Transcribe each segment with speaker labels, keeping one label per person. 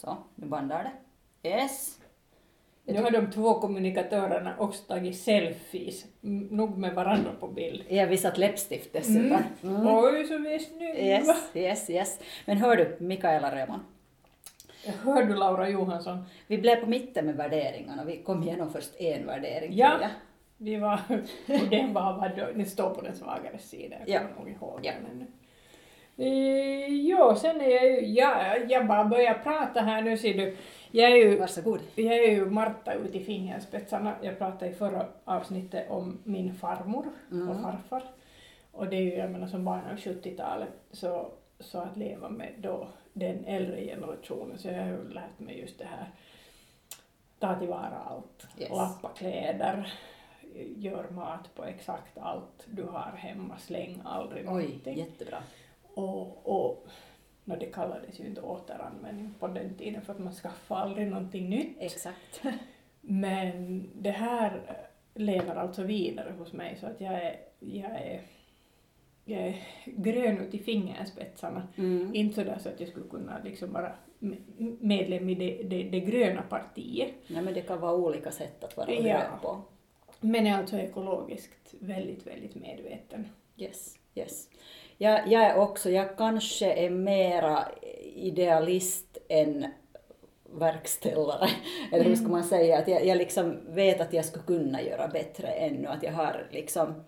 Speaker 1: Så, nu bandar det. Yes.
Speaker 2: Nu har de två kommunikatörerna också tagit selfies, nog med varandra på bild.
Speaker 1: Jag har visat läppstift dessutom. Mm.
Speaker 2: Oj, så vi är snygga!
Speaker 1: Yes, yes, yes. Men hör du, Mikaela Röman.
Speaker 2: Hör du Laura Johansson?
Speaker 1: Vi blev på mitten med värderingarna. Vi kom igenom först en värdering
Speaker 2: Ja.
Speaker 1: tror jag.
Speaker 2: Vi var, och den var, den står på den svagare sidan, jag
Speaker 1: Ja.
Speaker 2: kommer nog ihåg
Speaker 1: Ja.
Speaker 2: den ännu. Eh, Jo, sen är jag ju, ja, jag bara börjar prata här nu ser du. Jag är ju,
Speaker 1: Varsågod.
Speaker 2: jag är ju Marta ute i fingerspetsarna. Jag pratade i förra avsnittet om min farmor och
Speaker 1: Mm.
Speaker 2: farfar. Och det är ju, jag menar som barn av 70-talet, så, så att leva med då den äldre generationen, så jag har ju lärt mig just det här, ta tillvara allt,
Speaker 1: Yes.
Speaker 2: lappa kläder, gör mat på exakt allt du har hemma, släng aldrig
Speaker 1: Oj,
Speaker 2: någonting.
Speaker 1: jättebra.
Speaker 2: Och, och no, det kallades ju inte återanvändning på den tiden för att man skaffade aldrig någonting nytt.
Speaker 1: Exakt.
Speaker 2: Men det här eh, lever alltså vidare hos mig så att jag är, jag är, jag är grön ut i fingerspetsarna.
Speaker 1: Mm.
Speaker 2: Inte sådär så att jag skulle kunna liksom vara me- medlem i det, det, det gröna partiet.
Speaker 1: Ja, men det kan vara olika sätt att vara
Speaker 2: Ja.
Speaker 1: grön på.
Speaker 2: Men är alltså ekologiskt väldigt, väldigt medveten.
Speaker 1: Yes, yes. Jag, jag är också, jag kanske är mera idealist än verkställare. Eller hur ska man säga? Att jag, jag liksom vet att jag skulle kunna göra bättre ännu. Att jag har liksom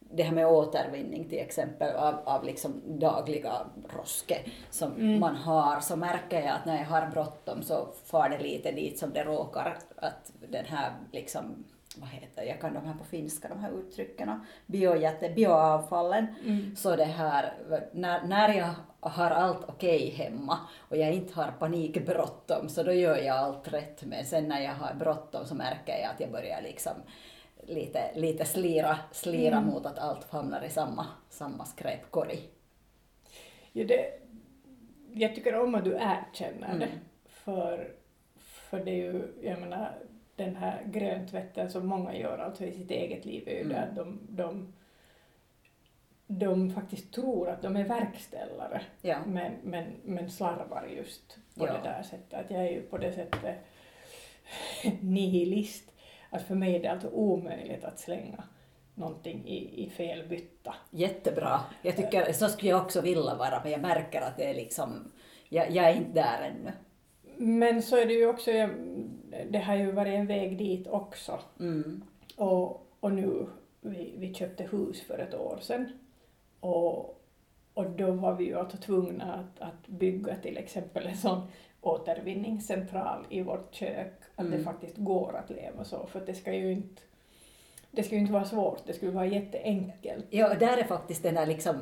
Speaker 1: det här med återvinning till exempel av, av liksom dagliga roske som
Speaker 2: Mm.
Speaker 1: man har så märker jag att när jag har bråttom så far det lite dit som det råkar att den här liksom vad heter jag kan de här på finska de här uttrycken biojätte, bioavfallen
Speaker 2: Mm.
Speaker 1: så det här när, när jag har allt okej hemma och jag inte har panikbråttom så då gör jag allt rätt men sen när jag har bråttom så märker jag att jag börjar liksom lite, lite slira, slira
Speaker 2: Mm.
Speaker 1: mot att allt hamnar i samma, samma skräpkorg.
Speaker 2: Ja, det, jag tycker om att du erkänner
Speaker 1: Mm.
Speaker 2: det. För, för det är ju, jag menar, den här gröntvätten som många gör alltså i sitt eget liv är ju
Speaker 1: Mm.
Speaker 2: att de, de, de faktiskt tror att de är verkställare
Speaker 1: Ja.
Speaker 2: men, men, men slarvar just på
Speaker 1: Ja.
Speaker 2: det där sättet. Att jag är ju på det sättet nihilist. Att för mig är det alltså omöjligt att slänga någonting i, i fel bytta.
Speaker 1: Jättebra. Jag tycker, så skulle jag också vilja vara, men jag märker att det är liksom, jag, jag är inte där ännu.
Speaker 2: Men så är det ju också, jag- det har ju varit en väg dit också.
Speaker 1: Mm.
Speaker 2: Och, och nu, vi, vi köpte hus för ett år sedan. Och, och då var vi ju alltså tvungna att, att bygga till exempel en sån återvinningscentral i vårt kök. Att det
Speaker 1: Mm.
Speaker 2: faktiskt går att leva så. För det ska ju inte, det ju inte vara svårt, det skulle vara jätteenkelt.
Speaker 1: Ja, där är faktiskt den där liksom,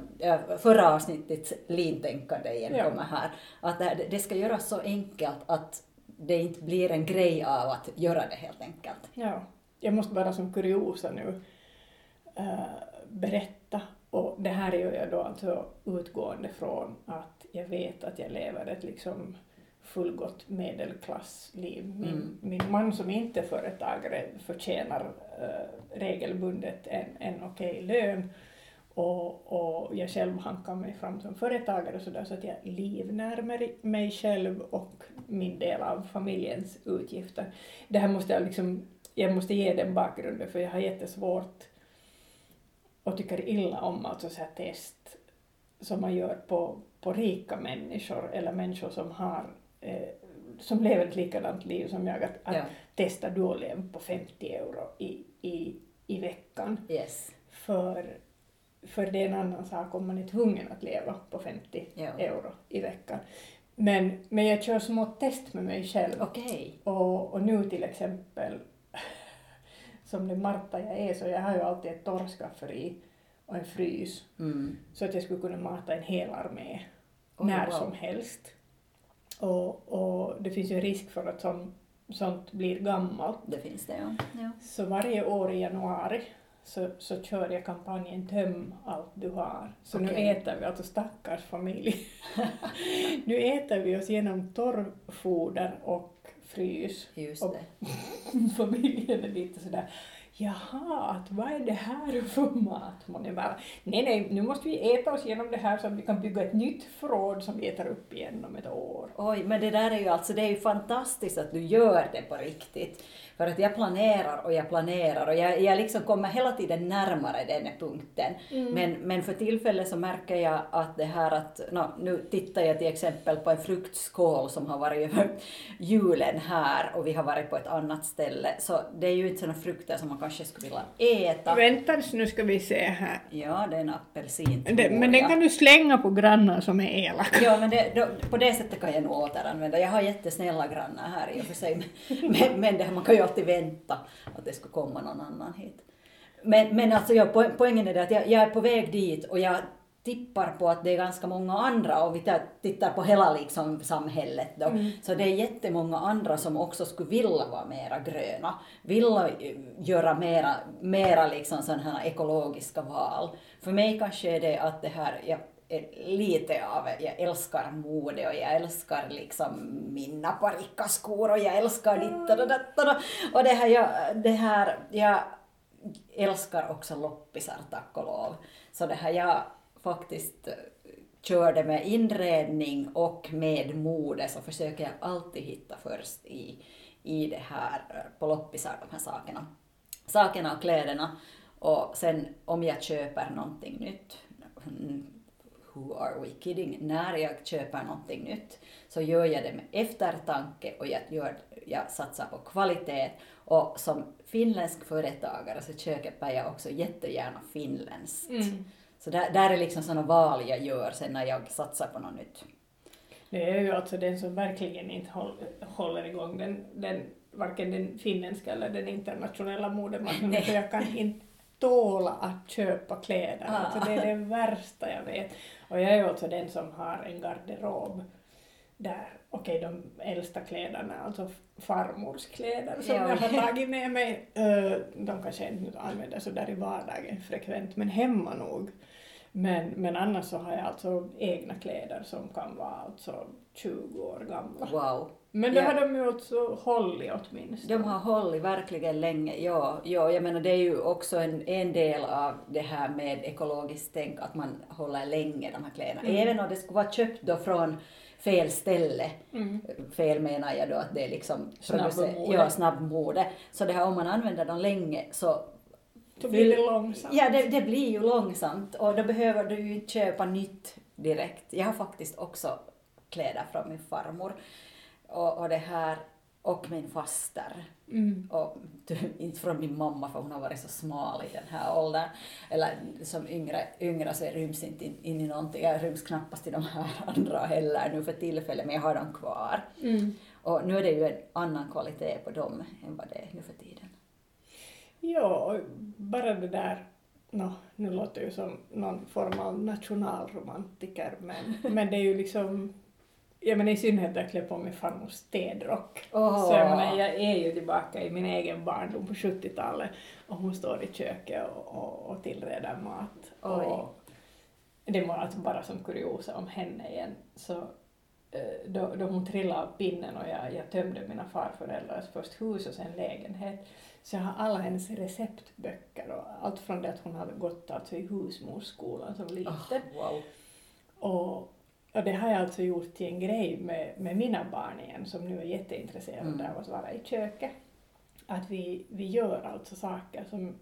Speaker 1: förra avsnittets lintänkande igen
Speaker 2: Ja.
Speaker 1: kommer här. Att det, det ska göras så enkelt att det inte blir en grej av att göra det helt enkelt.
Speaker 2: Ja, jag måste bara som kuriosa nu äh, berätta. Och det här gör jag då alltså utgående från att jag vet att jag lever ett liksom fullgott medelklassliv. Min,
Speaker 1: Mm.
Speaker 2: min man som inte är företagare förtjänar äh, regelbundet en, en okej lön. Och, och jag själv hankar mig fram som företagare så, där, så att jag livnär mig- mig själv och min del av familjens utgifter. Det här måste jag liksom, jag måste ge den bakgrunden för jag har jättesvårt och tycker illa om alltså så här test som man gör på, på rika människor eller människor som har eh, som lever ett likadant liv som jag, att, att
Speaker 1: Ja.
Speaker 2: testa att leva på 50 euro i, i, i veckan.
Speaker 1: Yes.
Speaker 2: För, för det är en annan sak om man är tvungen att leva på 50
Speaker 1: Ja.
Speaker 2: euro i veckan. Men, men jag kör små test med mig själv.
Speaker 1: Okej.
Speaker 2: Och, och nu till exempel, som den Marta jag är, så jag har ju alltid ett torrskafferi och en frys.
Speaker 1: Mm.
Speaker 2: Så att jag skulle kunna mata en hel armé
Speaker 1: Oj,
Speaker 2: när
Speaker 1: wow.
Speaker 2: som helst. Och, och det finns ju risk för att sånt, sånt blir gammalt.
Speaker 1: Det finns det, ja. ja.
Speaker 2: Så varje år i januari så, så kör jag kampanjen Töm allt du har. Så nu
Speaker 1: Okej.
Speaker 2: äter vi, alltså stackars familj, nu äter vi oss igenom torrfoder och frys.
Speaker 1: Just
Speaker 2: Och-
Speaker 1: det.
Speaker 2: Familjen är lite sådär Jaha, att vad är det här för mat? Man är bara, nej, nej, nu måste vi äta oss igenom det här så att vi kan bygga ett nytt förråd som vi äter upp igen om ett år.
Speaker 1: oj, men det där är ju alltså, det är ju fantastiskt att du gör det på riktigt. För att jag planerar och jag planerar och jag, jag liksom kommer hela tiden närmare den punkten. Mm. Men, men för tillfället så märker jag att det här att, no, nu tittar jag till exempel på en fruktskål som har varit över julen här och vi har varit på ett annat ställe. Så det är ju inte sådana frukter som man kanske skulle vilja äta.
Speaker 2: Vänta nu ska vi se här.
Speaker 1: Ja, det är en apelsin.
Speaker 2: men den kan du slänga på grannar som är elaka.
Speaker 1: Ja, men det, då, på det sättet kan jag nog återanvända. Jag har jättesnälla grannar här i och för sig. Men, men det, man kan ju alltid vänta att det ska komma någon annan hit. Men, men alltså ja, poängen är det att jag, jag är på väg dit och jag tippar på att det är ganska många andra, och vi tittar på hela liksom samhället då, mm. så det är jättemånga andra som också skulle vilja vara mera gröna, vilja göra mera, mera liksom sådana här ekologiska val. För mig kanske är det att det här, jag lite av, jag älskar mode och jag älskar liksom mina parikaskor och jag älskar ditt och datt och det här, jag, det här, jag älskar också loppisar tack och lov. Så det här, jag faktiskt eh, körde med inredning och med mode så försöker jag alltid hitta först i, i det här eh, på loppisar, de här sakerna. Sakerna och kläderna. Och sen om jag köper någonting nytt, mm, who are we kidding, när jag köper någonting nytt så gör jag det med eftertanke och jag, gör, jag satsar på kvalitet och som finländsk företagare så köper jag också jättegärna finländskt. Mm. Så där, där är liksom sådana val jag gör sen när jag satsar på något nytt.
Speaker 2: Det är ju alltså den som verkligen inte håller igång den, den varken den finländska eller den internationella modemarknaden, för jag kan inte tåla att köpa kläder. Ah. Alltså det är det värsta jag vet. Och jag är ju också den som har en garderob där, okej okay, de äldsta kläderna, alltså farmors kläder som ja. jag har tagit med mig, de kanske inte använder så där i vardagen frekvent, men hemma nog. Men, men annars så har jag alltså egna kläder som kan vara alltså 20 år gamla.
Speaker 1: Wow.
Speaker 2: Men då ja. har de ju också hållit åtminstone.
Speaker 1: De har hållit verkligen länge, ja. ja. Jag menar det är ju också en, en del av det här med ekologiskt tänk, att man håller länge de här kläderna. Mm. Även om det skulle vara köpt då från fel ställe. Mm. Fel menar jag då att det är liksom
Speaker 2: snabbmode.
Speaker 1: Ja, snabbmode. Så det här om man använder dem länge så
Speaker 2: då blir det långsamt.
Speaker 1: Ja, det, det, blir ju långsamt och då behöver du ju inte köpa nytt direkt. Jag har faktiskt också kläder från min farmor och, och det här och min faster. Mm. Och inte från min mamma för hon har varit så smal i den här åldern. Eller som yngre, yngre så ryms inte in, in, i någonting. Jag ryms knappast i de här andra heller nu för tillfället men jag har dem kvar. Mm. Och nu är det ju en annan kvalitet på dem än vad det är nu för tiden.
Speaker 2: Ja, bara det där No, nu låter ju som någon form av nationalromantiker men, men det är ju liksom jag menar i synnerhet när jag klär på mig farmors städrock. Oh. Så jag menar, jag är ju tillbaka i min egen barndom på 70-talet och hon står i köket och, och, och tillreder mat. Oj. Och det var alltså bara som kuriosa om henne igen. Så eh, då, då hon trillade av pinnen och jag, jag tömde mina farföräldrars först hus och sen lägenhet så jag har alla hennes receptböcker och allt från det att hon hade gått alltså i husmorsskolan som liten. Oh, wow. Och och det har jag alltså gjort till en grej med, med mina barn igen som nu är jätteintresserade mm. av att vara i köket. Att vi, vi gör alltså saker som,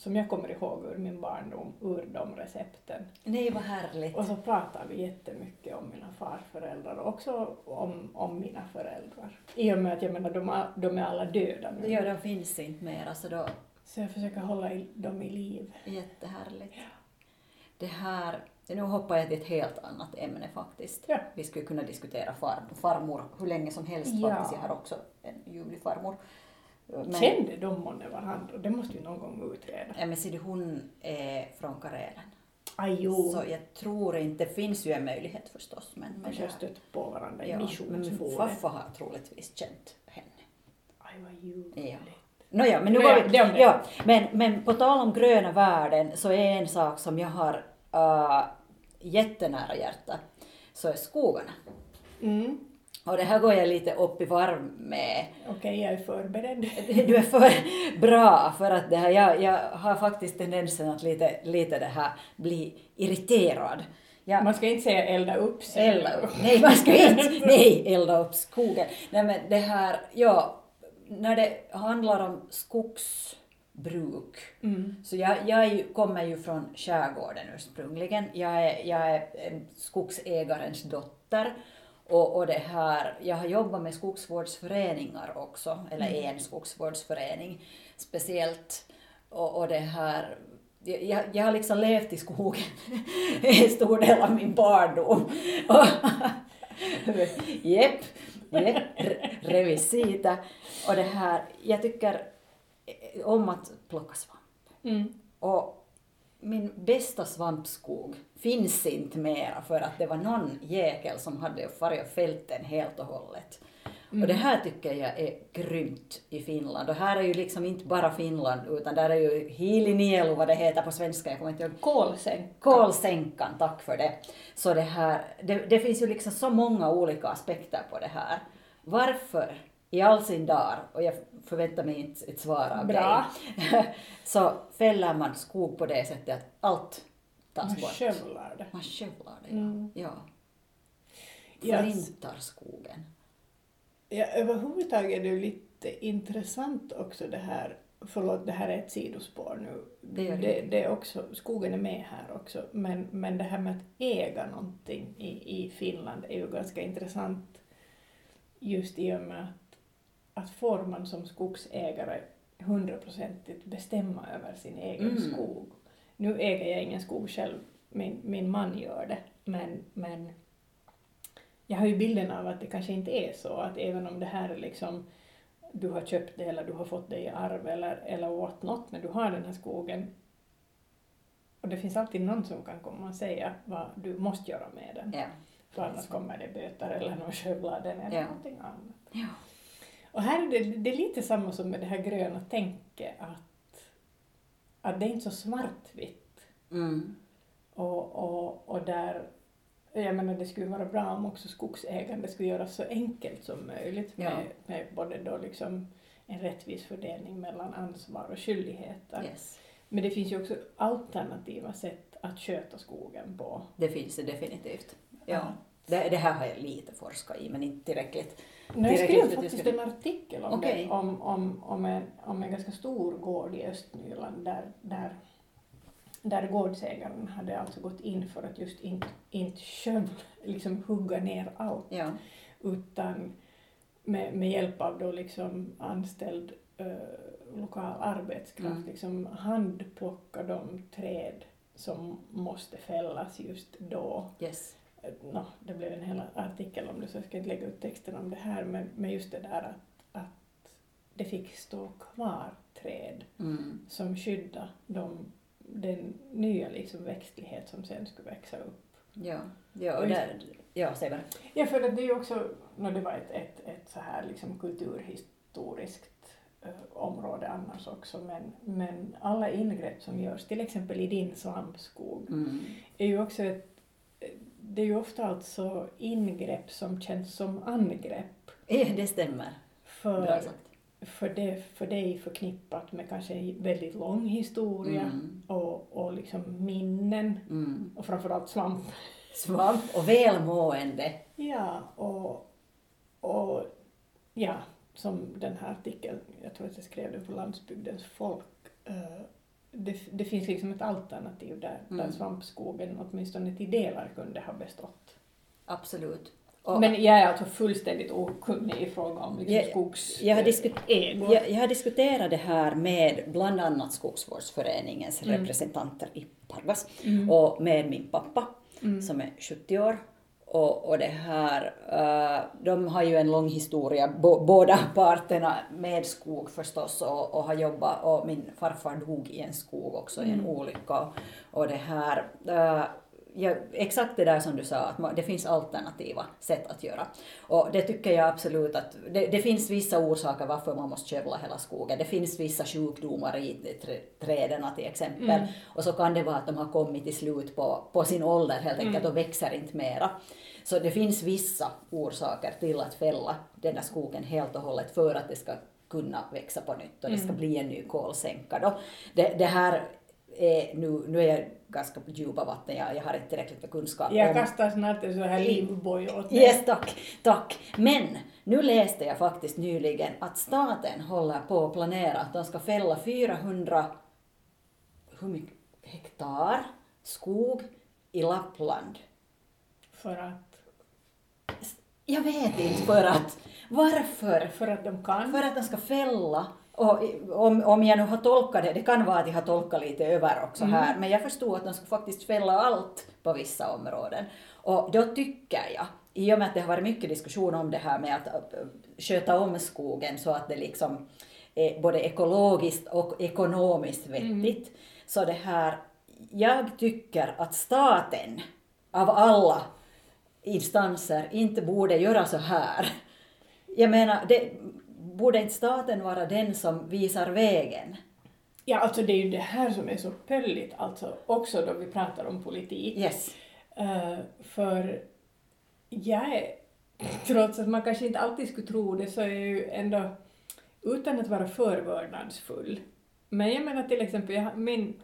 Speaker 2: som jag kommer ihåg ur min barndom, ur de recepten.
Speaker 1: Nej, vad härligt.
Speaker 2: Och så pratar vi jättemycket om mina farföräldrar och också om, om mina föräldrar. I och med att jag menar, de, de är alla döda
Speaker 1: nu. Ja, de finns inte mer. Alltså då...
Speaker 2: Så jag försöker hålla dem i liv.
Speaker 1: Jättehärligt. Ja. Det här nu hoppar jag till ett helt annat ämne faktiskt. Ja. Vi skulle kunna diskutera far, farmor hur länge som helst ja. faktiskt. Jag har också en ljuvlig farmor.
Speaker 2: Men, Kände de månne varandra? Det måste vi någon gång utreda.
Speaker 1: Ja men ser du, hon är från Karelen.
Speaker 2: Aj,
Speaker 1: Så jag tror inte, det finns ju en möjlighet förstås. Men,
Speaker 2: men Kanske har stött på varandra i
Speaker 1: ja, missionsfåret. Farfar har troligtvis känt henne.
Speaker 2: Aj vad ljuvligt.
Speaker 1: Ja. Nåja, men nu var vi... Ja, men, men på tal om gröna värden så är en sak som jag har uh, jättenära hjärtat så är skogarna. Mm. Och det här går jag lite upp i varv med.
Speaker 2: Okej, okay, jag är förberedd.
Speaker 1: Du är för bra, för att det här, jag, jag har faktiskt tendensen att lite, lite det här bli irriterad Ja.
Speaker 2: Man ska inte säga elda upp sig.
Speaker 1: Elda upp. Nej, man ska inte nej, elda upp skogen. Nej, men det här, ja, när det handlar om skogsbruk,
Speaker 2: Mm.
Speaker 1: så jag, jag kommer ju från skärgården ursprungligen. Jag är, jag är en skogsägarens dotter. Och, och det här, jag har jobbat med skogsvårdsföreningar också, eller en skogsvårdsförening speciellt. Och, och det här, jag, jag har liksom levt i skogen en stor del av min barndom. Jepp, jepp, re- revisita. Och det här, jag tycker om att plocka svamp.
Speaker 2: Mm.
Speaker 1: Och min bästa svampskog finns inte mera för att det var någon jäkel som hade farit den helt och hållet. Och det här tycker jag är grymt i Finland. Och här är ju liksom inte bara Finland utan där är ju hiilinielu vad det heter på svenska, jag kommer inte ihåg.
Speaker 2: Kolsänk.
Speaker 1: Kolsänkan, tack för det. Så det här, det, det finns ju liksom så många olika aspekter på det här. Varför i all sin dar, och jag förväntar mig inte ett svar av
Speaker 2: Bra.
Speaker 1: dig, så fäller man skog på det sättet att allt tas
Speaker 2: Man
Speaker 1: bort.
Speaker 2: skövlar det.
Speaker 1: Man skövlar det,
Speaker 2: Mm.
Speaker 1: ja.
Speaker 2: Ja,
Speaker 1: Förintar skogen.
Speaker 2: Ja, överhuvudtaget är det ju lite intressant också det här, förlåt det här är ett sidospår nu,
Speaker 1: det. det,
Speaker 2: det är också, skogen är med här också, men, men det här med att äga någonting i, i Finland är ju ganska intressant just i och med att, att får man som skogsägare hundraprocentigt bestämma över sin egen
Speaker 1: Mm.
Speaker 2: skog. Nu äger jag ingen skog själv, min, min man gör det, men, men jag har ju bilden av att det kanske inte är så, att även om det här är liksom du har köpt det eller du har fått det i arv eller, eller what not, men du har den här skogen och det finns alltid någon som kan komma och säga vad du måste göra med den.
Speaker 1: Ja.
Speaker 2: För annars kommer det böter eller någon skövlar den eller
Speaker 1: Ja.
Speaker 2: någonting annat.
Speaker 1: Ja.
Speaker 2: Och här är det, det är lite samma som med det här gröna tänket att, att det är inte så svartvitt.
Speaker 1: Mm.
Speaker 2: Och, och, och där, jag menar det skulle vara bra om också skogsägande skulle göras så enkelt som möjligt med,
Speaker 1: Ja.
Speaker 2: med både då liksom en rättvis fördelning mellan ansvar och skyldigheter.
Speaker 1: Yes.
Speaker 2: Men det finns ju också alternativa sätt att sköta skogen på.
Speaker 1: Det finns det definitivt. Ja.
Speaker 2: Ja.
Speaker 1: Det, det här har jag lite forskat i, men inte tillräckligt.
Speaker 2: Nu jag skrev faktiskt en artikel om,
Speaker 1: Okej.
Speaker 2: det, om, om, om, en, om en ganska stor gård i Östnyland där, där, där gårdsägaren hade alltså gått in för att just inte, inte skövla, liksom hugga ner allt
Speaker 1: Ja.
Speaker 2: utan med, med hjälp av då liksom anställd eh, lokal arbetskraft
Speaker 1: Mm.
Speaker 2: liksom handplocka de träd som måste fällas just då.
Speaker 1: Yes.
Speaker 2: Eh, Nå, det blev en hel artikel om det så jag ska inte lägga ut texten om det här men, men just det där att, att det fick stå kvar träd
Speaker 1: Mm.
Speaker 2: som skyddade de, den nya liksom växtlighet som sen skulle växa upp.
Speaker 1: Ja. Ja,
Speaker 2: Och
Speaker 1: där, ja, säg bara.
Speaker 2: Ja, för det är ju också, no, det var ett, ett, ett så här liksom kulturhistoriskt eh, område annars också, men, men alla ingrepp som görs, till exempel i din svampskog,
Speaker 1: Mm.
Speaker 2: är ju också ett, det är ju ofta alltså ingrepp som känns som angrepp.
Speaker 1: Det stämmer.
Speaker 2: För, för, det, för det är förknippat med kanske en väldigt lång historia
Speaker 1: Mm.
Speaker 2: och, och liksom minnen
Speaker 1: Mm.
Speaker 2: och framförallt svamp.
Speaker 1: Svamp och välmående.
Speaker 2: Ja, och, och ja, som den här artikeln, jag tror att jag skrev den på landsbygdens folk, eh, det, det finns liksom ett alternativ där, där
Speaker 1: Mm.
Speaker 2: svampskogen åtminstone till delar kunde ha bestått.
Speaker 1: Absolut. Och
Speaker 2: Men jag är alltså fullständigt okunnig i fråga om liksom
Speaker 1: Jag-
Speaker 2: skogs...
Speaker 1: jag har
Speaker 2: ägor.
Speaker 1: jag, jag har diskuterat det här med bland annat Skogsvårdsföreningens
Speaker 2: Mm.
Speaker 1: representanter i Pargas
Speaker 2: Mm.
Speaker 1: och med min pappa
Speaker 2: Mm.
Speaker 1: som är 70 år. Och, och det här, eh, de har ju en lång historia, bo, båda parterna med skog förstås och, och har jobbat och min farfar dog i en skog också i en
Speaker 2: Mm.
Speaker 1: olycka. Och det här, eh, ja, exakt det där som du sa, att det finns alternativa sätt att göra. Och det tycker jag absolut att det, det finns vissa orsaker varför man måste skövla hela skogen. Det finns vissa sjukdomar i trä- träden till exempel.
Speaker 2: Mm.
Speaker 1: Och så kan det vara att de har kommit till slut på, på sin ålder helt enkelt
Speaker 2: Mm.
Speaker 1: och växer inte mera. Så det finns vissa orsaker till att fälla den där skogen helt och hållet för att det ska kunna växa på nytt och det ska
Speaker 2: Mm.
Speaker 1: bli en ny kolsänka. Då. Det, det här är nu, nu är jag ganska på djupa vatten, jag, jag har inte tillräckligt med kunskap
Speaker 2: Jag
Speaker 1: om...
Speaker 2: kastar snart en sån här livboj åt dig.
Speaker 1: Yes, tack, tack. Men nu läste jag faktiskt nyligen att staten håller på att planera att de ska fälla 400 hur mycket, hektar skog i Lappland.
Speaker 2: För att,
Speaker 1: Jag vet inte för att, varför?
Speaker 2: för att de kan.
Speaker 1: För att de ska fälla, och om, om jag nu har tolkat det, det kan vara att jag har tolkat lite över också här, men jag förstod att de ska faktiskt fälla allt på vissa områden. Och då tycker jag, i och med att det har varit mycket diskussion om det här med att äh, sköta om skogen så att det liksom är både ekologiskt och ekonomiskt vettigt, så det här, jag tycker att staten av alla instanser inte borde göra så här. Jag menar, det, borde inte staten vara den som visar vägen?
Speaker 2: Ja, alltså det är ju det här som är så pölligt, alltså också då vi pratar om politik.
Speaker 1: Yes.
Speaker 2: Eh, för jag är, trots att man kanske inte alltid skulle tro det, så är jag ju ändå, utan att vara förvördnadsfull, men jag menar till exempel, jag, min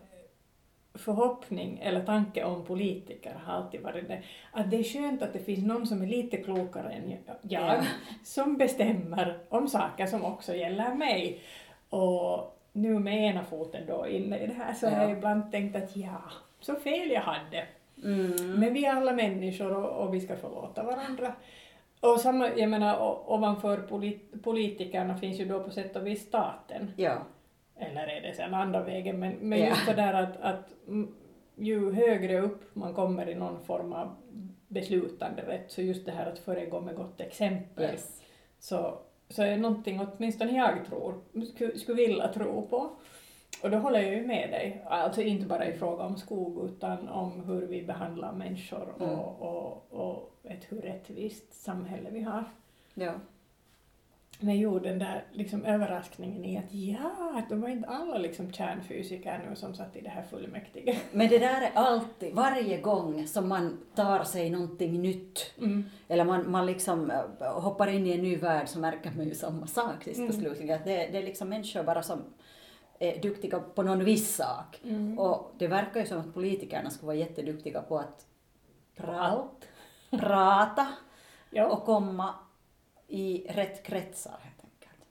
Speaker 2: förhoppning eller tanke om politiker har alltid varit det, att det är skönt att det finns någon som är lite klokare än jag,
Speaker 1: Ja.
Speaker 2: som bestämmer om saker som också gäller mig. Och nu med ena foten då inne i det här så har jag
Speaker 1: Ja.
Speaker 2: ibland tänkt att ja, så fel jag hade.
Speaker 1: Mm.
Speaker 2: Men vi är alla människor och, och vi ska förlåta varandra. Och samma, jag menar, ovanför polit, politikerna finns ju då på sätt och vis staten.
Speaker 1: Ja.
Speaker 2: Eller är det sen andra vägen, men, men
Speaker 1: Ja.
Speaker 2: just det där att, att ju högre upp man kommer i någon form av beslutande rätt, så just det här att föregå med gott exempel,
Speaker 1: Yes.
Speaker 2: så, så är någonting åtminstone jag tror, skulle, skulle vilja tro på. Och då håller jag ju med dig, alltså inte bara i fråga om skog utan om hur vi behandlar människor och,
Speaker 1: Mm.
Speaker 2: och, och ett hur rättvist samhälle vi har.
Speaker 1: Ja.
Speaker 2: Men jo, den där liksom överraskningen i att ja, att de var inte alla liksom kärnfysiker nu som satt i det här fullmäktige.
Speaker 1: Men det där är alltid, varje gång som man tar sig någonting nytt,
Speaker 2: Mm.
Speaker 1: eller man, man liksom äh, hoppar in i en ny värld så märker man ju samma sak sist och
Speaker 2: Mm.
Speaker 1: slutligen. Att det, det är liksom människor bara som är duktiga på någon viss sak.
Speaker 2: Mm.
Speaker 1: Och det verkar ju som att politikerna skulle vara jätteduktiga på att pra-
Speaker 2: Allt.
Speaker 1: prata
Speaker 2: Ja.
Speaker 1: och komma i rätt kretsar helt enkelt.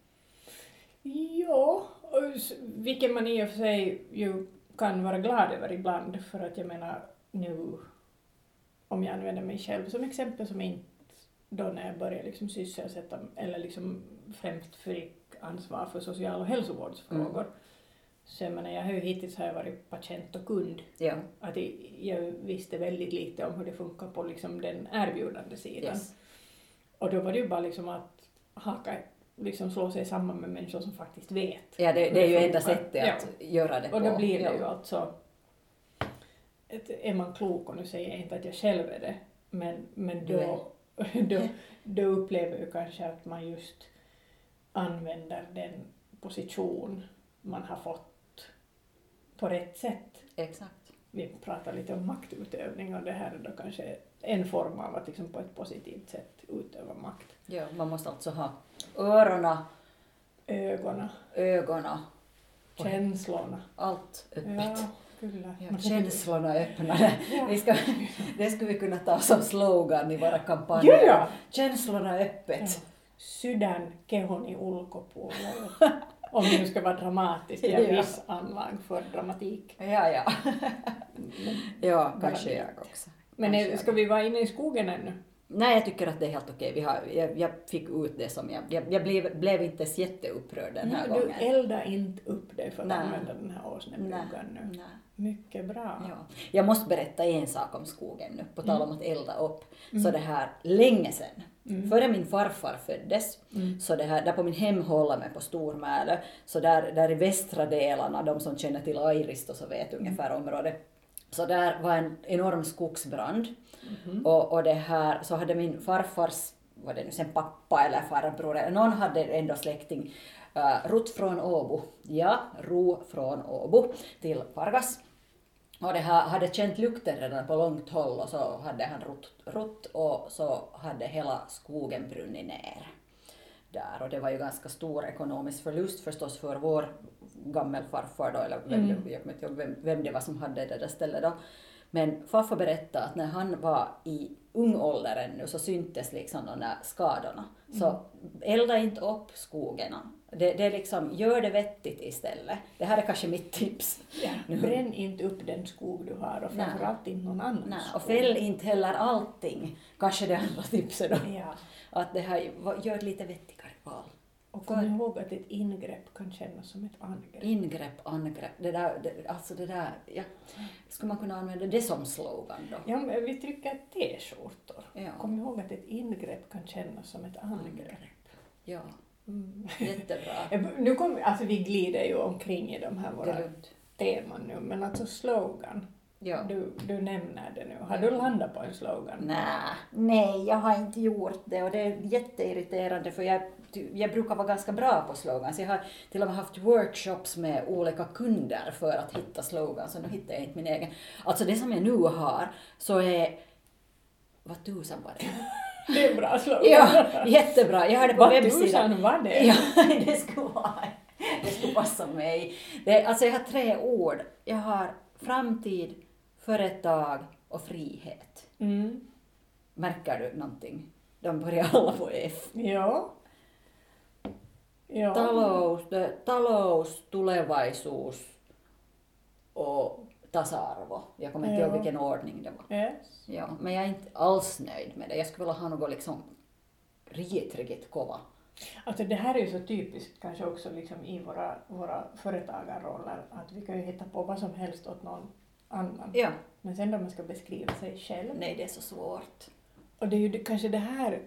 Speaker 2: Ja, vilket man i och för sig ju kan vara glad över ibland för att jag menar nu, om jag använder mig själv som exempel som inte då när jag började liksom sysselsätta eller liksom främst fick ansvar för social och hälsovårdsfrågor. Så jag menar, jag har ju hittills har jag varit patient och kund.
Speaker 1: Ja.
Speaker 2: Att jag, jag visste väldigt lite om hur det funkar på liksom den erbjudande sidan.
Speaker 1: Yes.
Speaker 2: Och då var det ju bara liksom att haka, liksom slå sig samman med människor som faktiskt vet.
Speaker 1: Ja, det, det är ju enda sättet att göra det
Speaker 2: Och
Speaker 1: på.
Speaker 2: då blir det
Speaker 1: ja.
Speaker 2: ju alltså, ett, är man klok, och nu säger jag inte att jag själv är det, men, men då, då, då upplever jag kanske att man just använder den position man har fått på rätt sätt.
Speaker 1: Exakt.
Speaker 2: Vi pratar lite om maktutövning och det här är då kanske en form av att liksom på ett positivt sätt utöva makt.
Speaker 1: Ja, man måste alltså ha öronen,
Speaker 2: Ögonen,
Speaker 1: ögonen, Och-
Speaker 2: känslorna.
Speaker 1: allt öppet.
Speaker 2: Ja, kyllä.
Speaker 1: Ja, känslorna öppnade.
Speaker 2: Ja.
Speaker 1: Vi ska, det skulle vi kunna ta som slogan i våra kampanjer.
Speaker 2: Ja, ja.
Speaker 1: Känslorna
Speaker 2: Ja.
Speaker 1: öppet.
Speaker 2: Sydän kehoni ulkopuolella. Om vi nu ska vara dramatisk, jag
Speaker 1: Ja.
Speaker 2: viss anlag för dramatik.
Speaker 1: Ja, ja. ja, kanske jag också.
Speaker 2: Men är, ska vi vara inne i skogen ännu?
Speaker 1: Nej, jag tycker att det är helt okej. Vi har, jag, jag fick ut det som jag... Jag, jag blev, blev inte ens jätteupprörd den här
Speaker 2: Nej, du
Speaker 1: gången.
Speaker 2: eldar inte upp dig för att
Speaker 1: Nej.
Speaker 2: använda den här åsnebryggan nu.
Speaker 1: Nej.
Speaker 2: Mycket bra.
Speaker 1: Ja. Jag måste berätta en sak om skogen nu, på tal om
Speaker 2: Mm.
Speaker 1: att elda upp. Så det här, länge sedan,
Speaker 2: Mm.
Speaker 1: före min farfar föddes,
Speaker 2: Mm.
Speaker 1: så det här, där på min hemhållare på Stormälö, så där, där i västra delarna, de som känner till Airisto så vet ungefär området, så där var en enorm skogsbrand.
Speaker 2: Mhm.
Speaker 1: Och, och det här, så hade min farfars, var det nu sen pappa eller farbror, eller någon hade ändå släkting, uh, rott från Åbo, ja, ro från Åbo till Pargas. Och det här, hade känt lukten redan på långt håll och så hade han rott, rott och så hade hela skogen brunnit ner. Där och det var ju ganska stor ekonomisk förlust förstås för vår gammelfarfar då, eller vem,
Speaker 2: Mm.
Speaker 1: det, jag kommer inte ihåg vem, vem det var som hade det där stället då. Men farfar berättade att när han var i ung ålder ännu så syntes liksom de där skadorna. Så elda inte upp skogarna. Det, det liksom, gör det vettigt istället. Det här är kanske mitt tips.
Speaker 2: Ja, bränn inte upp den skog du har och framförallt inte någon annan
Speaker 1: Nej, och
Speaker 2: skog.
Speaker 1: fäll inte heller allting. Kanske det andra tipset då.
Speaker 2: Ja.
Speaker 1: Att det här, gör lite vettigare val.
Speaker 2: Och kom ihåg att ett ingrepp kan kännas som ett angrepp.
Speaker 1: Ingrepp, angrepp, det där, det, alltså det där, ja, skulle man kunna använda det som slogan då?
Speaker 2: Ja, men vi trycker t-skjortor.
Speaker 1: Ja.
Speaker 2: Kom ihåg att ett ingrepp kan kännas som ett angrepp.
Speaker 1: Ja,
Speaker 2: Mm.
Speaker 1: jättebra.
Speaker 2: Nu kom, alltså vi glider ju omkring i de här våra teman nu, men alltså slogan,
Speaker 1: Ja.
Speaker 2: du, du nämner det nu. Har du landat på en slogan?
Speaker 1: Nej, nej, jag har inte gjort det och det är jätteirriterande för jag, jag brukar vara ganska bra på slogans. Jag har till och med haft workshops med olika kunder för att hitta slogans, så nu hittar jag inte min egen. Alltså det som jag nu har så är, vad tusan var det?
Speaker 2: Det är en bra slogan.
Speaker 1: Ja, jättebra. Jag har det på
Speaker 2: Vad
Speaker 1: webbsidan.
Speaker 2: tusan var det?
Speaker 1: Ja, det skulle vara. Det skulle passa mig. Det, alltså jag har tre ord. Jag har framtid, företag och frihet.
Speaker 2: Mm.
Speaker 1: Märker du någonting? De börjar alla på F.
Speaker 2: Ja. Ja.
Speaker 1: Talous, talous, tulevaisuus och tasa-arvo. Jag kommer inte ihåg vilken ordning det var.
Speaker 2: Yes.
Speaker 1: Ja, men jag är inte alls nöjd med det. Jag skulle vilja ha något liksom riktigt, riktigt kova.
Speaker 2: Alltså det här är ju så typiskt kanske också liksom i våra, våra företagarroller att vi kan ju hitta på vad som helst åt någon annan.
Speaker 1: Ja.
Speaker 2: Men sen då man ska beskriva sig själv.
Speaker 1: Nej, det är så svårt.
Speaker 2: Och det är ju kanske det här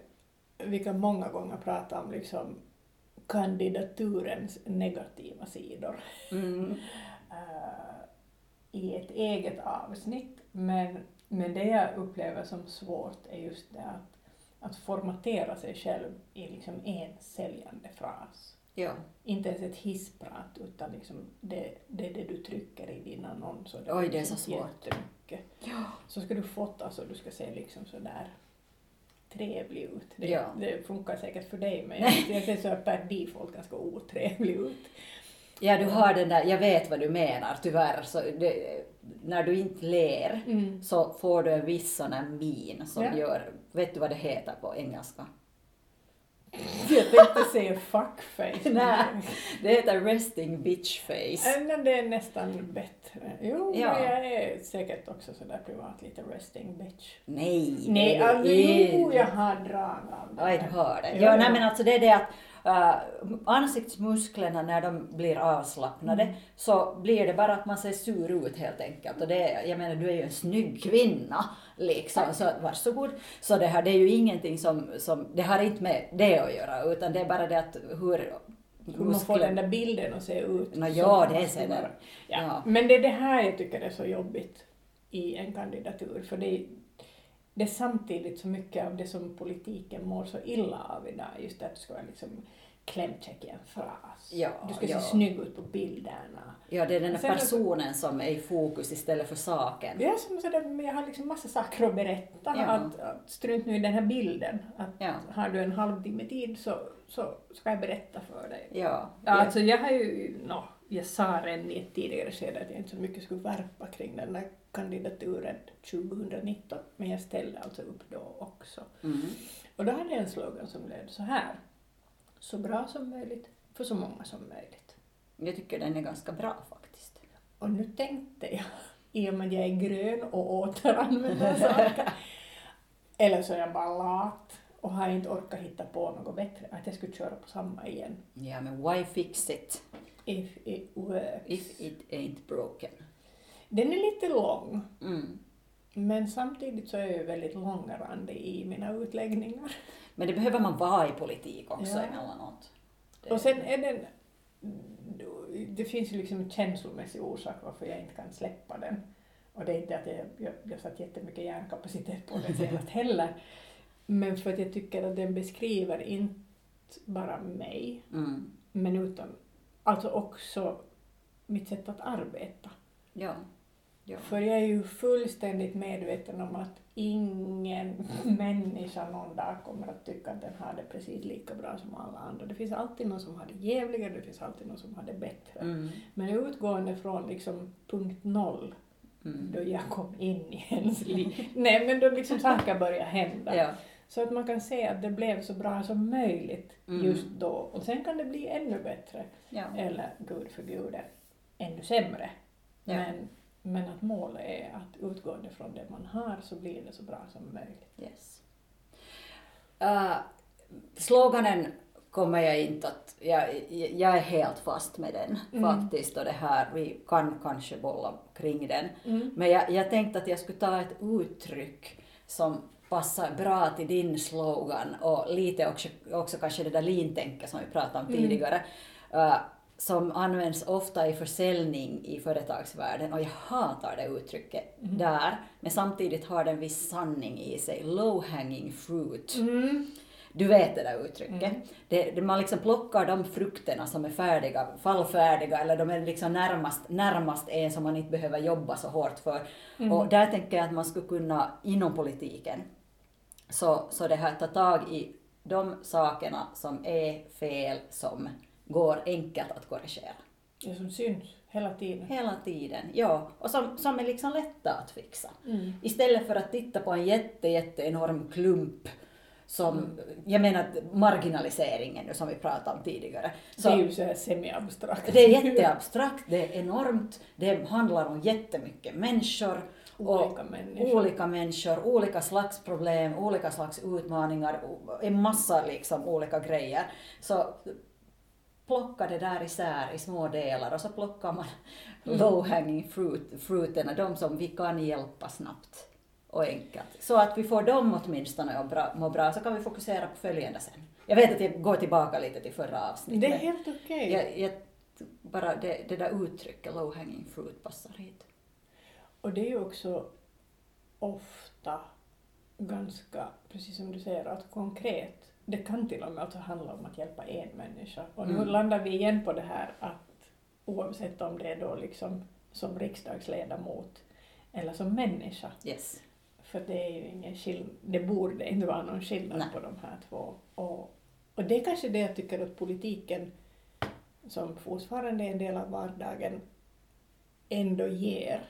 Speaker 2: vi kan många gånger prata om liksom kandidaturens negativa sidor
Speaker 1: Mm.
Speaker 2: eh, i ett eget avsnitt. Men, men det jag upplever som svårt är just det att, att formatera sig själv i liksom en säljande fras.
Speaker 1: Ja.
Speaker 2: Inte ens ett hissprat utan liksom det, det är det du trycker i din annons. och
Speaker 1: Oj, det är så svårt. Ja.
Speaker 2: Så ska du fått, alltså du ska se liksom sådär trevlig ut. Det,
Speaker 1: Ja.
Speaker 2: det funkar säkert för dig men jag, jag ser så per default ganska otrevlig ut.
Speaker 1: ja, du har den där, jag vet vad du menar tyvärr. Så det, när du inte ler
Speaker 2: Mm.
Speaker 1: så får du en viss sån här min som
Speaker 2: Ja.
Speaker 1: gör, vet du vad det heter på engelska?
Speaker 2: Jag tänkte säga fuckface.
Speaker 1: Nej, det heter resting bitch face.
Speaker 2: Men det är nästan bättre. Jo,
Speaker 1: Ja.
Speaker 2: jag är säkert också sådär privat lite resting bitch.
Speaker 1: Nej,
Speaker 2: Nej, alltså, jo, jag har drag av det.
Speaker 1: Du har det.
Speaker 2: Ja.
Speaker 1: nej men alltså det är det att uh, ansiktsmusklerna när de blir avslappnade
Speaker 2: Mm.
Speaker 1: så blir det bara att man ser sur ut helt enkelt. Och det, jag menar du är ju en snygg kvinna liksom så varsågod. Så det här det är ju ingenting som, som, det har inte med det att göra utan det är bara det att hur
Speaker 2: Hur man får den där bilden att se ut. Som
Speaker 1: ja, det sen.
Speaker 2: vara. Ja.
Speaker 1: Ja.
Speaker 2: Men det är det här jag tycker är så jobbigt i en kandidatur. För det är, det är samtidigt så mycket av det som politiken mår så illa av idag. Just det att du ska vara liksom klämkäck i en fras.
Speaker 1: Ja,
Speaker 2: du ska
Speaker 1: ja.
Speaker 2: se snygg ut på bilderna.
Speaker 1: Ja, det är den där personen som är i fokus istället för saken.
Speaker 2: Är som sådär, jag har liksom massa saker att berätta.
Speaker 1: Ja.
Speaker 2: Att, att strunt nu i den här bilden. Att
Speaker 1: Ja.
Speaker 2: Har du en halvtimme tid så, så ska jag berätta för dig.
Speaker 1: Ja.
Speaker 2: Ja, alltså jag har ju, no, jag sa redan i ett tidigare skede att jag inte så mycket skulle värpa kring den där kandidaturen 2019, men jag ställde alltså upp då också.
Speaker 1: Mm.
Speaker 2: Och då hade jag en slogan som löd så här. Så bra som möjligt för så många som möjligt.
Speaker 1: Jag tycker den är ganska bra faktiskt.
Speaker 2: Och nu tänkte jag, i och med att jag är grön och återanvänder saker, eller så är jag bara lat och har inte orkat hitta på något bättre, att jag skulle köra på samma igen.
Speaker 1: Ja, men why fix it
Speaker 2: If it works.
Speaker 1: if it ain't broken?
Speaker 2: Den är lite lång,
Speaker 1: Mm.
Speaker 2: Men samtidigt så är jag väldigt långrandig i mina utläggningar.
Speaker 1: Men det behöver man vara i politik också
Speaker 2: Ja.
Speaker 1: emellanåt. Det-
Speaker 2: Och sen är den... Det finns ju liksom en känslomässig orsak varför jag inte kan släppa den. Och det är inte att jag, jag, jag satt jättemycket hjärnkapacitet på den senast heller. Men för att jag tycker att den beskriver inte bara mig,
Speaker 1: Mm.
Speaker 2: men utan alltså också mitt sätt att arbeta.
Speaker 1: Ja. Ja.
Speaker 2: För jag är ju fullständigt medveten om att ingen människa någon dag kommer att tycka att den har det precis lika bra som alla andra. Det finns alltid någon som har det jävligare, det finns alltid någon som har det bättre.
Speaker 1: Mm.
Speaker 2: Men utgående från liksom punkt noll,
Speaker 1: Mm.
Speaker 2: då jag kom in i ens liv, nej men då liksom saker började hända.
Speaker 1: Ja.
Speaker 2: Så att man kan se att det blev så bra som möjligt
Speaker 1: Mm.
Speaker 2: just då. Och sen kan det bli ännu bättre.
Speaker 1: Ja.
Speaker 2: Eller, gud förbjude, ännu sämre. Men, men att målet är att utgående från det man har så blir det så bra som möjligt.
Speaker 1: Yes. Uh, sloganen kommer jag inte att... Jag, jag är helt fast med den
Speaker 2: Mm.
Speaker 1: faktiskt och det här, vi kan kanske bolla kring den.
Speaker 2: Mm.
Speaker 1: Men jag, jag tänkte att jag skulle ta ett uttryck som passar bra till din slogan och lite också, också kanske det där lean-tänket som vi pratade om
Speaker 2: Mm.
Speaker 1: tidigare. Uh, som används ofta i försäljning i företagsvärlden och jag hatar det uttrycket
Speaker 2: Mm.
Speaker 1: där, men samtidigt har den viss sanning i sig. Low hanging fruit.
Speaker 2: Mm.
Speaker 1: Du vet det där uttrycket.
Speaker 2: Mm.
Speaker 1: Det, det, man liksom plockar de frukterna som är färdiga, fallfärdiga eller de är liksom närmast, närmast en som man inte behöver jobba så hårt för.
Speaker 2: Mm.
Speaker 1: Och där tänker jag att man skulle kunna inom politiken så, så det här ta tag i de sakerna som är fel som går enkelt att korrigera.
Speaker 2: Det som syns hela tiden.
Speaker 1: Hela tiden, ja. Och som, som är liksom lätta att fixa.
Speaker 2: Mm.
Speaker 1: Istället för att titta på en jätte, jätte enorm klump som,
Speaker 2: Mm.
Speaker 1: jag menar marginaliseringen nu som vi pratade om tidigare.
Speaker 2: det
Speaker 1: Så
Speaker 2: är ju så här semi-abstrakt.
Speaker 1: det är jätteabstrakt, det är enormt, det handlar om jättemycket människor. och
Speaker 2: Olika människor.
Speaker 1: Olika människor, olika slags problem, olika slags utmaningar, en massa liksom olika grejer. Så plocka det där isär i små delar och så plockar man
Speaker 2: Mm.
Speaker 1: low hanging fruit, fruiterna, de som vi kan hjälpa snabbt och enkelt. Så att vi får dem åtminstone att bra, må bra, så kan vi fokusera på följande sen. Jag vet att jag går tillbaka lite till förra avsnittet.
Speaker 2: Det är helt okej.
Speaker 1: jag, bara det, det där uttrycket low hanging fruit passar hit.
Speaker 2: Och det är ju också ofta ganska, precis som du säger, att konkret. Det kan till och med alltså handla om att hjälpa en människa. Och nu
Speaker 1: Mm.
Speaker 2: landar vi igen på det här att oavsett om det är då liksom som riksdagsledamot eller som människa,
Speaker 1: Yes.
Speaker 2: för det är ju ingen skillnad, det borde inte vara någon skillnad
Speaker 1: Nej.
Speaker 2: på de här två. Och, och det är kanske det jag tycker att politiken, som fortfarande är en del av vardagen, ändå ger,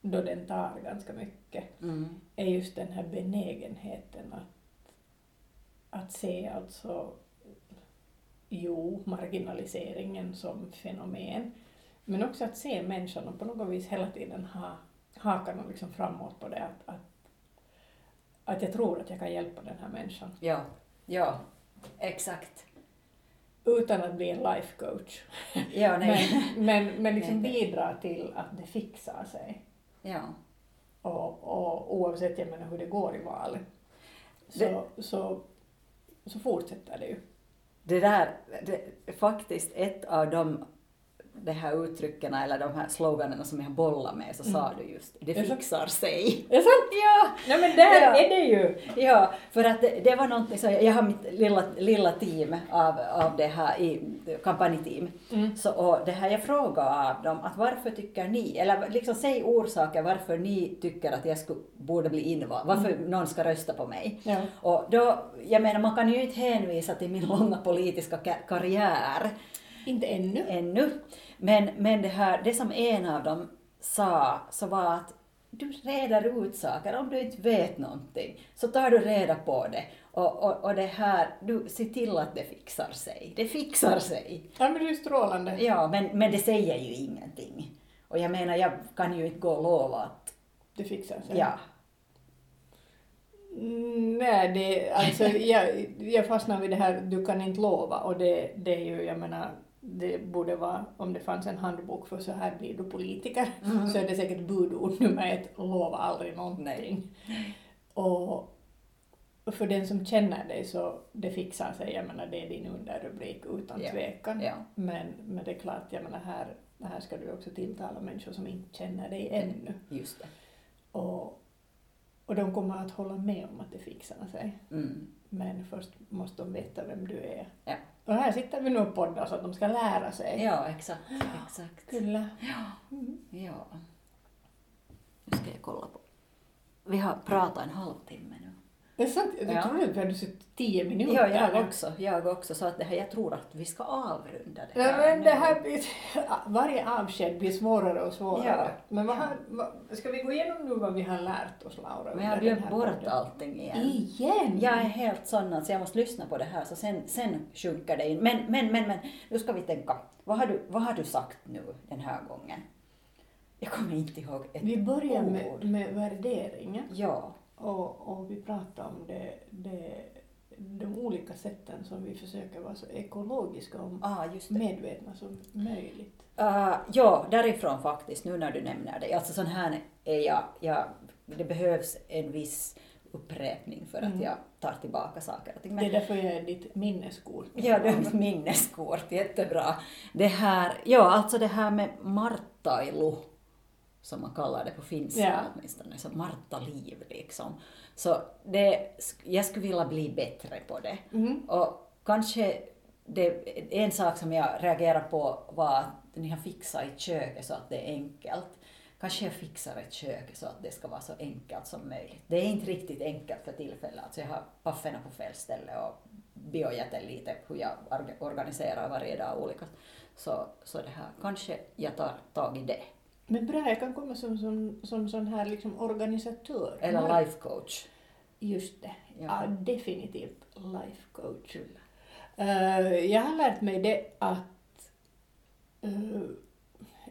Speaker 2: då den tar ganska mycket,
Speaker 1: Mm.
Speaker 2: är just den här benägenheten att, att se alltså, jo, marginaliseringen som fenomen, men också att se människan och på något vis hela tiden ha hakarna liksom framåt på det, att, att, att jag tror att jag kan hjälpa den här människan
Speaker 1: Ja, ja, exakt.
Speaker 2: utan att bli en life coach.
Speaker 1: Ja, nej.
Speaker 2: Men, men, men liksom
Speaker 1: Nej,
Speaker 2: bidra till att det fixar sig.
Speaker 1: Ja.
Speaker 2: Och, och oavsett jag menar, hur det går i valet så,
Speaker 1: Det-
Speaker 2: så, och så fortsätter det ju.
Speaker 1: Det där, det, är faktiskt ett av de de här uttrycken eller de här sloganerna som jag bollar med så sa du just det fixar sig.
Speaker 2: Är sant?
Speaker 1: Ja,
Speaker 2: Nej men där
Speaker 1: Ja.
Speaker 2: är det ju!
Speaker 1: ja, för att det, det var någonting så jag har mitt lilla, lilla team av, av det här i kampanjteam.
Speaker 2: Mm.
Speaker 1: Så, och det här jag frågade av dem att varför tycker ni, eller liksom säg orsaker varför ni tycker att jag skulle, borde bli invald, varför någon ska rösta på mig.
Speaker 2: Ja.
Speaker 1: Och då, jag menar man kan ju inte hänvisa till min långa politiska ka- karriär
Speaker 2: Inte ännu.
Speaker 1: ännu. Men, men det, här, det som en av dem sa så var att du reder ut saker, om du inte vet någonting så tar du reda på det. Och, och, och det här, du ser till att det fixar sig. Det fixar sig.
Speaker 2: Ja men det är strålande.
Speaker 1: Ja, men, men det säger ju ingenting. Och jag menar, jag kan ju inte gå och lova att,
Speaker 2: Det fixar sig.
Speaker 1: ja,
Speaker 2: Mm, Nej, det, alltså, jag, jag fastnar vid det här, du kan inte lova och det, det är ju, jag menar, det borde vara, om det fanns en handbok för så här blir du politiker,
Speaker 1: Mm.
Speaker 2: så är det säkert budord nummer ett, lova aldrig någonting.
Speaker 1: Nej.
Speaker 2: Och för den som känner dig så det fixar sig, jag menar det är din underrubrik utan
Speaker 1: Ja,
Speaker 2: tvekan.
Speaker 1: ja.
Speaker 2: Men, men det är klart, jag menar här, här ska du också tilltala människor som inte känner dig ännu.
Speaker 1: just det.
Speaker 2: Och, och de kommer att hålla med om att det fixar sig.
Speaker 1: Mm.
Speaker 2: Men först måste de veta vem du är.
Speaker 1: Ja.
Speaker 2: Och här sitter vi nu och poddar så att de ska lära sig.
Speaker 1: Ja, exakt, exakt.
Speaker 2: Kyllä.
Speaker 1: Ja.
Speaker 2: Mm.
Speaker 1: Ja. Nu ska jag kolla på. Vi har pratat en halvtimme nu.
Speaker 2: Det är sant, jag
Speaker 1: Ja.
Speaker 2: trodde att vi hade suttit tio minuter.
Speaker 1: Ja, jag
Speaker 2: här.
Speaker 1: också. Jag också. Så att det här, jag tror att vi ska avrunda det
Speaker 2: Ja, men det här blir, varje avsked blir svårare och svårare.
Speaker 1: Ja.
Speaker 2: Men vad har, vad, ska vi gå igenom nu vad vi har lärt oss, Laura?
Speaker 1: Men jag har glömt
Speaker 2: här
Speaker 1: bort
Speaker 2: podden?
Speaker 1: allting igen.
Speaker 2: Igen?
Speaker 1: Jag är helt sån att jag måste lyssna på det här så sen, sen sjunker det in. Men, men, men, men, nu ska vi tänka. Vad har du, vad har du sagt nu den här gången? Jag kommer inte ihåg ett
Speaker 2: Vi börjar
Speaker 1: ord.
Speaker 2: med, med värderingen
Speaker 1: Ja,
Speaker 2: och, och vi pratar om det, det, de olika sätten som vi försöker vara så ekologiska och
Speaker 1: ah,
Speaker 2: medvetna som möjligt.
Speaker 1: Uh, ja, därifrån faktiskt, nu när du nämner det. Alltså sån här är jag, jag det behövs en viss upprepning för att
Speaker 2: Mm.
Speaker 1: jag tar tillbaka saker och ting.
Speaker 2: Det är därför jag är ditt minneskort.
Speaker 1: Ja, det är mitt minneskort, jättebra. Det här, ja alltså det här med marttailu, som man kallar det på finska
Speaker 2: Ja.
Speaker 1: åtminstone, så marttaliv liksom. Så det, jag skulle vilja bli bättre på det.
Speaker 2: Mm.
Speaker 1: Och kanske det, en sak som jag reagerade på var att ni har fixat i köket så att det är enkelt. Kanske jag fixar ett kök så att det ska vara så enkelt som möjligt. Det är inte riktigt enkelt för tillfället. Alltså jag har pafferna på fel ställe och biojat är lite hur jag orga- organiserar varje dag olika. Så, så det här, kanske jag tar tag i det.
Speaker 2: Men bra, jag kan komma som, som, som sån här liksom organisatör.
Speaker 1: Eller
Speaker 2: Mar-
Speaker 1: life coach.
Speaker 2: Just det.
Speaker 1: Ja.
Speaker 2: Ja. definitivt life coach. Eh, jag har lärt mig det att eh,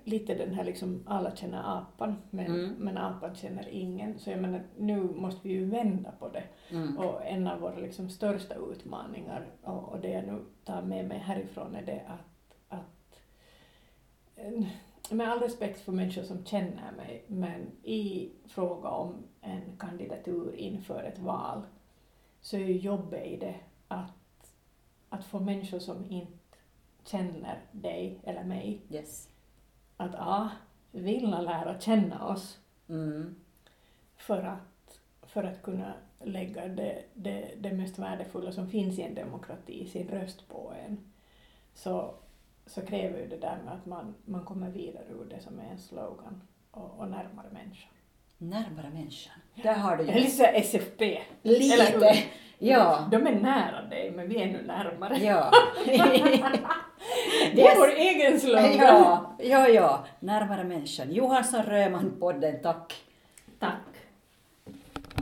Speaker 2: lite den här liksom alla känner apan men,
Speaker 1: Mm.
Speaker 2: men apan känner ingen. Så jag menar nu måste vi ju vända på det.
Speaker 1: Mm.
Speaker 2: Och en av våra liksom största utmaningar och, och det jag nu tar med mig härifrån är det att, att en- med all respekt för människor som känner mig, men i fråga om en kandidatur inför ett val så är ju jobbet i det att, att få människor som inte känner dig eller mig
Speaker 1: Yes.
Speaker 2: att A. vilja lära känna oss
Speaker 1: Mm.
Speaker 2: för att, för att kunna lägga det, det, det mest värdefulla som finns i en demokrati, sin röst på en, så, så kräver ju det där med att man, man kommer vidare ur det som är en slogan och, och närmare människan.
Speaker 1: Närmare människan. Där har du ju
Speaker 2: lite så SFP.
Speaker 1: lite.
Speaker 2: Eller?
Speaker 1: Ja.
Speaker 2: De är nära dig, men vi är nu närmare.
Speaker 1: Ja.
Speaker 2: Det är vår egen slogan.
Speaker 1: ja, ja, ja. Närmare människan. Johansson Röman podden, tack.
Speaker 2: Tack.